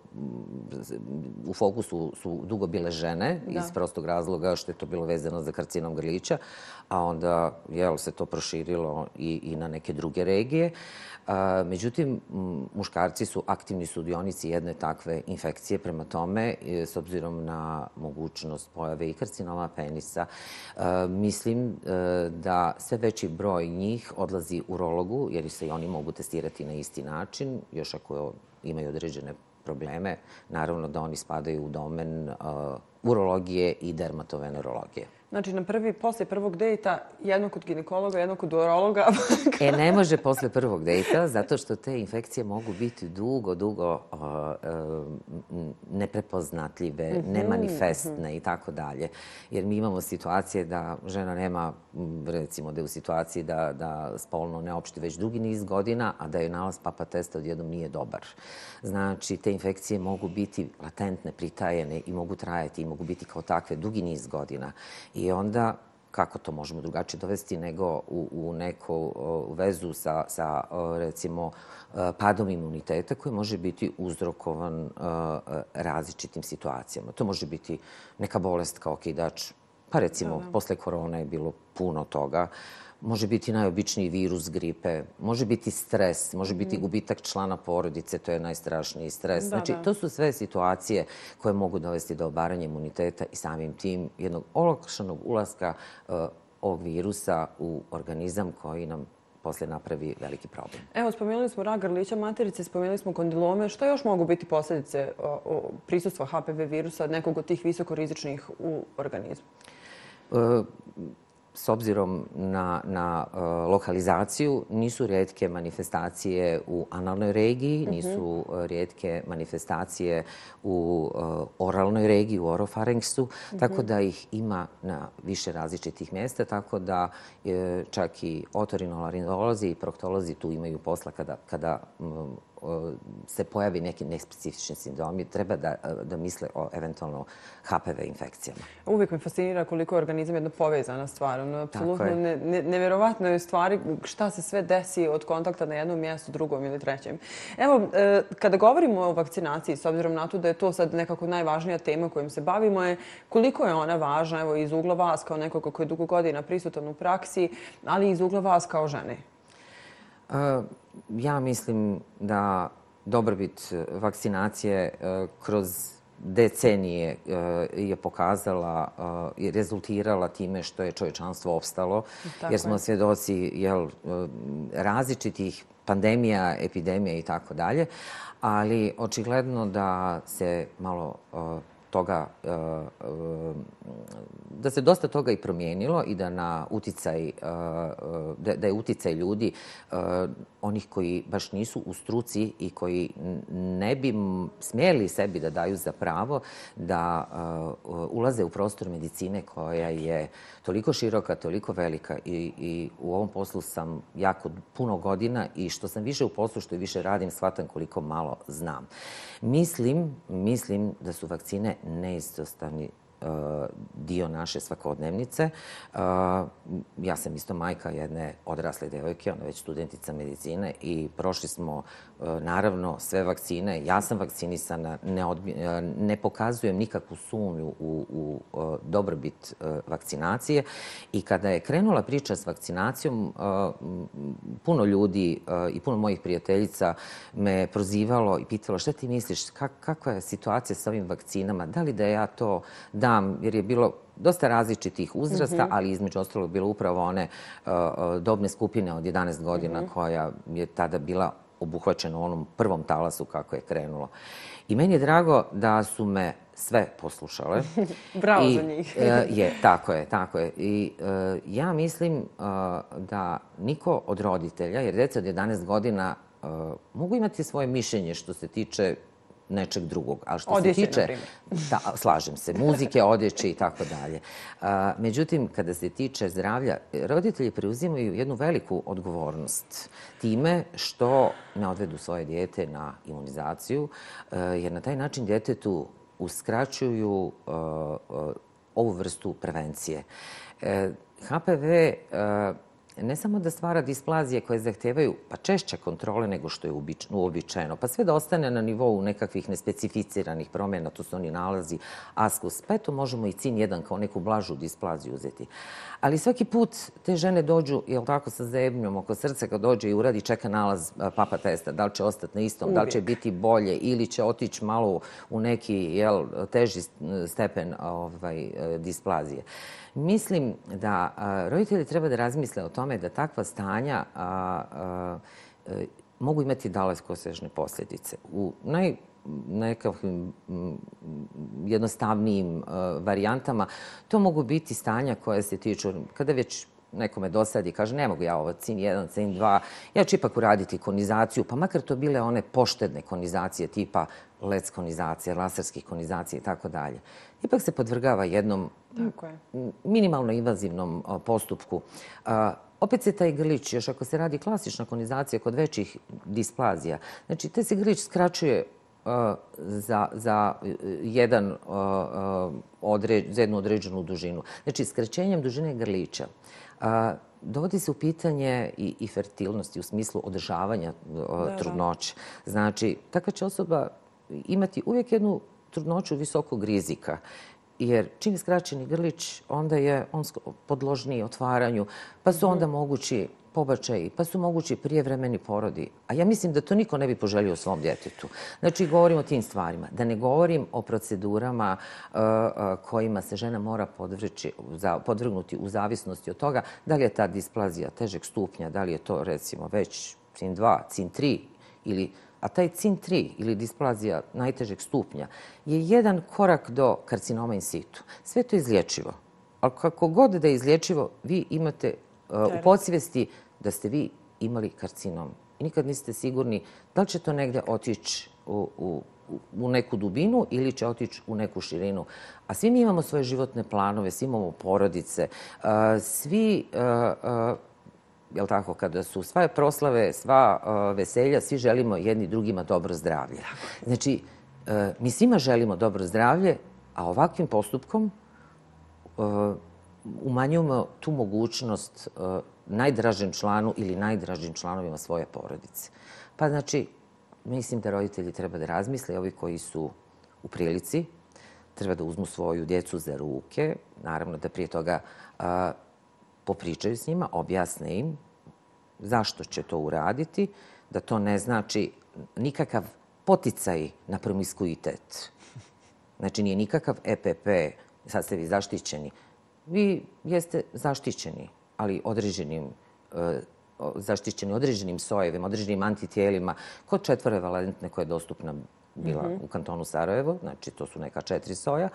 u fokusu su dugo bile žene da. iz prostog razloga što je to bilo vezano za karcinom grlića, a onda jel, se to proširilo i, i na neke druge regije. Međutim, muškarci su aktivni sudionici jedne takve infekcije. Prema tome, e, s obzirom na mogućnost pojave i karcinoma penisa, e, mislim e, da sve veći broj njih odlazi urologu, jer se i oni mogu testirati na isti način, još ako imaju određene probleme, naravno da oni spadaju u domen e, urologije i dermatovenerologije. Znači, na prvi, posle prvog dejta, jedno kod ginekologa, jedno kod urologa. e, ne može posle prvog dejta, zato što te infekcije mogu biti dugo, dugo uh, uh, neprepoznatljive, mm -hmm. nemanifestne i tako dalje. Jer mi imamo situacije da žena nema, recimo, da je u situaciji da, da spolno ne opšti već dugi niz godina, a da je nalaz papa testa odjednom nije dobar. Znači, te infekcije mogu biti latentne, pritajene i mogu trajati i mogu biti kao takve dugi niz godina. I onda kako to možemo drugačije dovesti nego u, u neku vezu sa, sa recimo, padom imuniteta koji može biti uzrokovan različitim situacijama. To može biti neka bolest kao kidač, pa recimo posle korona je bilo puno toga može biti najobičniji virus gripe, može biti stres, može biti mm. gubitak člana porodice, to je najstrašniji stres. Znači, to su sve situacije koje mogu dovesti do obaranja imuniteta i samim tim jednog olakšanog ulaska uh, ovog virusa u organizam koji nam posle napravi veliki problem. Evo, spomenuli smo rak grlića materice, spomenuli smo kondilome. Što još mogu biti posljedice prisustva HPV virusa od nekog od tih visokorizičnih u organizmu? Uh, s obzirom na, na uh, lokalizaciju, nisu rijetke manifestacije u analnoj regiji, -hmm. nisu uh, rijetke manifestacije u uh, oralnoj regiji, u orofaringsu, mm -hmm. tako da ih ima na više različitih mjesta, tako da čak i otorinolaringolozi i proktolozi tu imaju posla kada, kada um, se pojavi neki nespecifični sindromi, treba da, da misle o eventualno HPV infekcijama. Uvijek me fascinira koliko je organizam jedna povezana stvar. Ono, apsolutno ne, ne, neverovatno je stvari šta se sve desi od kontakta na jednom mjestu, drugom ili trećem. Evo, e, kada govorimo o vakcinaciji, s obzirom na to da je to sad nekako najvažnija tema kojim se bavimo, je koliko je ona važna evo, iz ugla vas kao nekog koji je dugo godina prisutan u praksi, ali iz ugla vas kao žene? Ja mislim da dobrobit vakcinacije kroz decenije je pokazala i rezultirala time što je čovječanstvo opstalo. jer smo svjedoci jel, različitih pandemija, epidemija i tako dalje. Ali očigledno da se malo toga, e, e, da se dosta toga i promijenilo i da na uticaj, e, da je uticaj ljudi, onih koji baš nisu u struci i koji ne bi smjeli sebi da daju za pravo da ulaze u prostor medicine koja je toliko široka, toliko velika i, i u ovom poslu sam jako puno godina i što sam više u poslu, što i više radim, shvatam koliko malo znam. Mislim, mislim da su vakcine neizostavni Eh, dio naše svakodnevnice. Eh, ja sam isto majka jedne odrasle devojke, ona već studentica medicine i prošli smo eh, naravno sve vakcine. Ja sam vakcinisana, ne, odbi, ne pokazujem nikakvu sumnju u, u dobrobit vakcinacije. I kada je krenula priča s vakcinacijom, puno ljudi i puno mojih prijateljica me prozivalo i pitalo šta ti misliš, kak, kakva je situacija sa ovim vakcinama, da li da ja to dam, jer je bilo dosta različitih uzrasta, mm -hmm. ali između ostalog bilo upravo one uh, dobne skupine od 11 godina mm -hmm. koja je tada bila obuhvaćeno u onom prvom talasu kako je krenulo. I meni je drago da su me sve poslušale. Bravo I, za njih. E, je, tako je, tako je. I uh, ja mislim uh, da niko od roditelja, jer djeca od 11 godina uh, mogu imati svoje mišljenje što se tiče nečeg drugog. Ali što odjeće, se tiče, da, slažem se, muzike, odjeće i tako dalje. Međutim, kada se tiče zdravlja, roditelji preuzimaju jednu veliku odgovornost time što ne odvedu svoje dijete na imunizaciju, jer na taj način djetetu uskraćuju ovu vrstu prevencije. E, HPV ne samo da stvara displazije koje zahtevaju pa češće kontrole nego što je uobičajeno, pa sve da ostane na nivou nekakvih nespecificiranih promjena, to su oni nalazi askus, pa eto možemo i cin jedan kao neku blažu displaziju uzeti. Ali svaki put te žene dođu, jel tako, sa zebnjom oko srca kad dođe i uradi čeka nalaz papa testa, da li će ostati na istom, da li će biti bolje ili će otići malo u neki jel, teži stepen ovaj, displazije. Mislim da roditelji treba da razmisle o tome da takva stanja mogu imati dalekosežne posljedice. U naj nekakvim jednostavnijim uh, varijantama, to mogu biti stanja koje se tiču, kada već nekome dosadi, kaže ne mogu ja ovo cin 1, cin 2, ja ću ipak uraditi konizaciju, pa makar to bile one poštedne konizacije tipa lec konizacije, laserskih konizacija i tako dalje. Ipak se podvrgava jednom tako je. minimalno invazivnom postupku. Uh, opet se taj grlić, još ako se radi klasična konizacija kod većih displazija, znači te se grlić skraćuje za, za, jedan, određ, za jednu određenu dužinu. Znači, skraćenjem dužine grlića dovodi se u pitanje i, i fertilnosti u smislu održavanja da, trudnoće. Znači, takva će osoba imati uvijek jednu trudnoću visokog rizika. Jer čim je skraćeni grlić, onda je on podložniji otvaranju, pa su onda mogući pobačaji, pa su mogući prijevremeni porodi. A ja mislim da to niko ne bi poželio svom djetetu. Znači, govorim o tim stvarima. Da ne govorim o procedurama uh, kojima se žena mora podvrći, za, podvrgnuti u zavisnosti od toga da li je ta displazija težeg stupnja, da li je to, recimo, već CIN 2, CIN 3 ili a taj CIN 3 ili displazija najtežeg stupnja je jedan korak do karcinoma in situ. Sve to je izlječivo. Ali kako god da je izlječivo, vi imate uh, u podsvijesti da ste vi imali karcinom. I nikad niste sigurni da li će to negdje otići u, u, u neku dubinu ili će otići u neku širinu. A svi mi imamo svoje životne planove, svi imamo porodice, svi, jel tako, kada su sva proslave, sva e, veselja, svi želimo jedni drugima dobro zdravlje. Znači, e, mi svima želimo dobro zdravlje, a ovakvim postupkom e, umanjujemo tu mogućnost najdražem članu ili najdražim članovima svoje porodice. Pa znači, mislim da roditelji treba da razmisle, ovi koji su u prilici, treba da uzmu svoju djecu za ruke, naravno da prije toga popričaju s njima, objasne im zašto će to uraditi, da to ne znači nikakav poticaj na promiskuitet. Znači, nije nikakav EPP, sad ste vi zaštićeni. Vi jeste zaštićeni ali određenim e, zaštićeni određenim sojevima, određenim antitijelima kod četvore valentne koja je dostupna bila mm -hmm. u kantonu Sarajevo, znači to su neka četiri soja.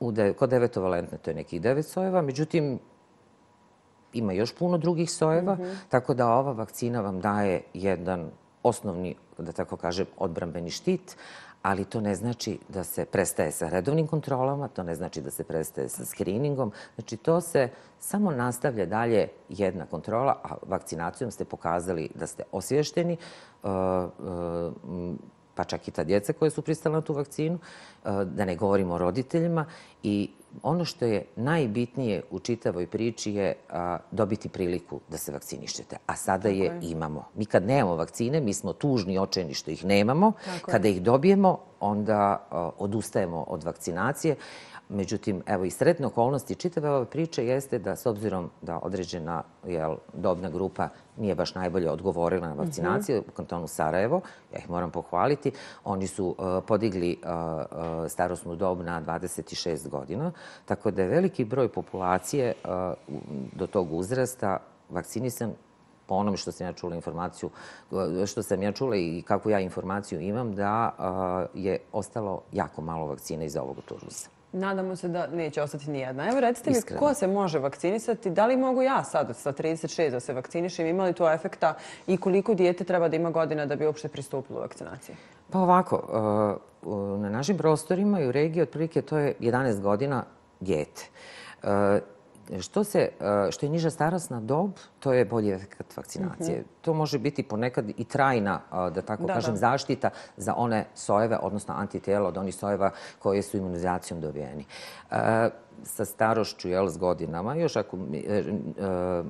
U de, kod devetovalentne to je nekih devet sojeva, međutim ima još puno drugih sojeva, mm -hmm. tako da ova vakcina vam daje jedan osnovni, da tako kažem, odbrambeni štit, ali to ne znači da se prestaje sa redovnim kontrolama, to ne znači da se prestaje sa screeningom. Znači, to se samo nastavlja dalje jedna kontrola, a vakcinacijom ste pokazali da ste osvješteni, uh, uh, pa čak i ta djeca koje su pristale na tu vakcinu, uh, da ne govorimo o roditeljima. I ono što je najbitnije u čitavoj priči je a, dobiti priliku da se vakcinišete. A sada je, je imamo. Mi kad nemamo vakcine, mi smo tužni očeni što ih nemamo. Tako Kada je. ih dobijemo, onda a, odustajemo od vakcinacije. Međutim, evo i sretne okolnosti čitave ove priče jeste da s obzirom da određena jel, dobna grupa nije baš najbolje odgovorila na mhm. vakcinaciju u kantonu Sarajevo, ja ih moram pohvaliti, oni su uh, podigli uh, uh, starostnu dobu na 26 godina, tako da je veliki broj populacije do tog uzrasta vakcinisan po onome što sam ja čula informaciju, što sam ja čula i kakvu ja informaciju imam, da je ostalo jako malo vakcina iz ovog turusa. Nadamo se da neće ostati ni jedna. Evo recite mi ko se može vakcinisati? Da li mogu ja sad sa 36 da se vakcinišem? Ima li to efekta i koliko dijete treba da ima godina da bi uopšte pristupilo vakcinaciji? Pa ovako, uh, na našim prostorima i u regiji otprilike to je 11 godina dijete. Što, se, uh, što je niža starostna dob, to je bolji efekt vakcinacije. Mm -hmm. To može biti ponekad i trajna, da tako da, kažem, da. zaštita za one sojeve, odnosno antitijela od onih sojeva koje su imunizacijom dobijeni. Sa starošću, jel, s godinama, još ako, e, e,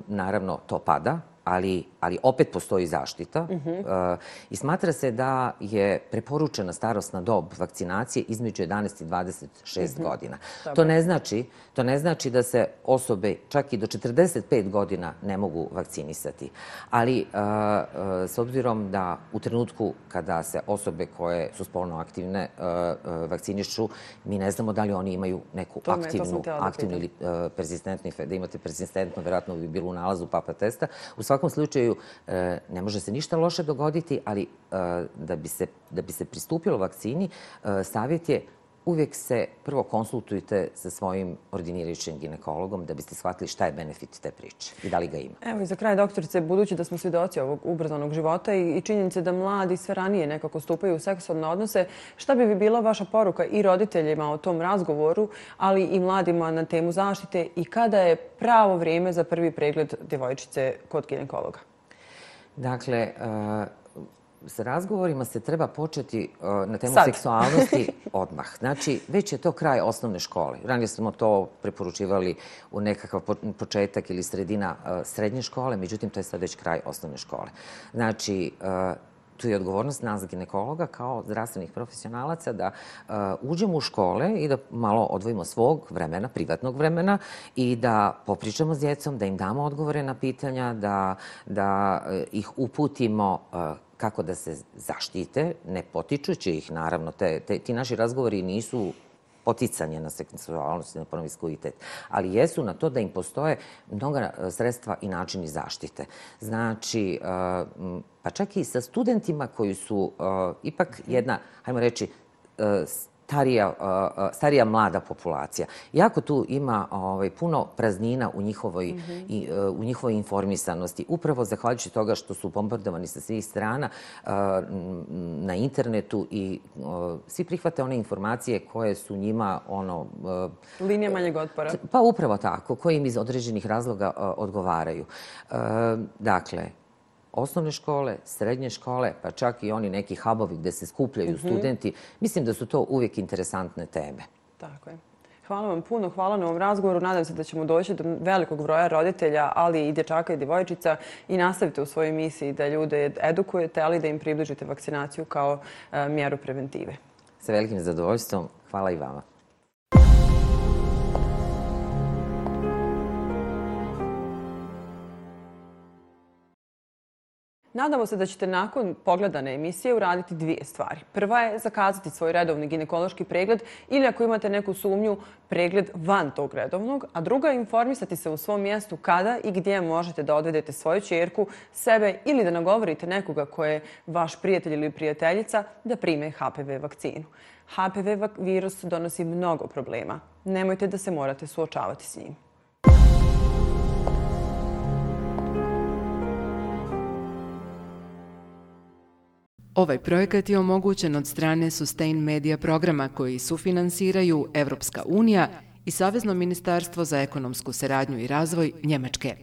naravno, to pada, ali, ali opet postoji zaštita. Uh -huh. uh, I smatra se da je preporučena starostna dob vakcinacije između 11 i 26 uh -huh. godina. To ne, znači, to ne znači da se osobe čak i do 45 godina ne mogu vakcinisati. Ali uh, uh, s obzirom da u trenutku kada se osobe koje su spolno aktivne uh, vakcinišu, mi ne znamo da li oni imaju neku to aktivnu, aktivnu ili uh, persistentnu, da imate persistentno, vjerojatno bi bilo u nalazu papa testa. U svakom slučaju e, ne može se ništa loše dogoditi, ali e, da bi se, da bi se pristupilo vakcini, e, savjet je uvijek se prvo konsultujte sa svojim ordinirajućim ginekologom da biste shvatili šta je benefit te priče i da li ga ima. Evo i za kraj, doktorice, budući da smo svedoci ovog ubrzanog života i, i činjenice da mladi sve ranije nekako stupaju u seksualne odnose, šta bi bila vaša poruka i roditeljima o tom razgovoru, ali i mladima na temu zaštite i kada je pravo vrijeme za prvi pregled djevojčice kod ginekologa? Dakle, sa razgovorima se treba početi uh, na temu Sad. seksualnosti odmah. Znači, već je to kraj osnovne škole. Ranije smo to preporučivali u nekakav početak ili sredina uh, srednje škole, međutim, to je sad već kraj osnovne škole. Znači, uh, tu je odgovornost nas ginekologa kao zdravstvenih profesionalaca da uh, uđemo u škole i da malo odvojimo svog vremena, privatnog vremena i da popričamo s djecom, da im damo odgovore na pitanja, da, da uh, ih uputimo uh, kako da se zaštite, ne potičući ih, naravno, te, te, ti naši razgovori nisu poticanje na seksualnost i na promiskuitet, ali jesu na to da im postoje mnoga e, sredstva i načini zaštite. Znači, e, pa čak i sa studentima koji su e, ipak jedna, hajmo reći, starija, starija mlada populacija. Jako tu ima ovaj, puno praznina u njihovoj, mm -hmm. i, u njihovoj informisanosti. Upravo zahvaljujući toga što su bombardovani sa svih strana na internetu i svi prihvate one informacije koje su njima ono... Linija manjeg otpora. Pa upravo tako, koji im iz određenih razloga odgovaraju. Dakle, osnovne škole, srednje škole, pa čak i oni neki hubovi gde se skupljaju mm -hmm. studenti. Mislim da su to uvijek interesantne teme. Tako je. Hvala vam puno, hvala na ovom razgovoru. Nadam se da ćemo doći do velikog broja roditelja, ali i dječaka i djevojčica i nastavite u svojoj misiji da ljude edukujete, ali da im približite vakcinaciju kao e, mjeru preventive. Sa velikim zadovoljstvom. Hvala i vama. Nadamo se da ćete nakon pogledane emisije uraditi dvije stvari. Prva je zakazati svoj redovni ginekološki pregled ili ako imate neku sumnju, pregled van tog redovnog. A druga je informisati se u svom mjestu kada i gdje možete da odvedete svoju čerku, sebe ili da nagovorite nekoga ko je vaš prijatelj ili prijateljica da prime HPV vakcinu. HPV virus donosi mnogo problema. Nemojte da se morate suočavati s njim. Ovaj projekat je omogućen od strane Sustain Media programa koji sufinansiraju Evropska unija i Savezno ministarstvo za ekonomsku saradnju i razvoj Njemačke.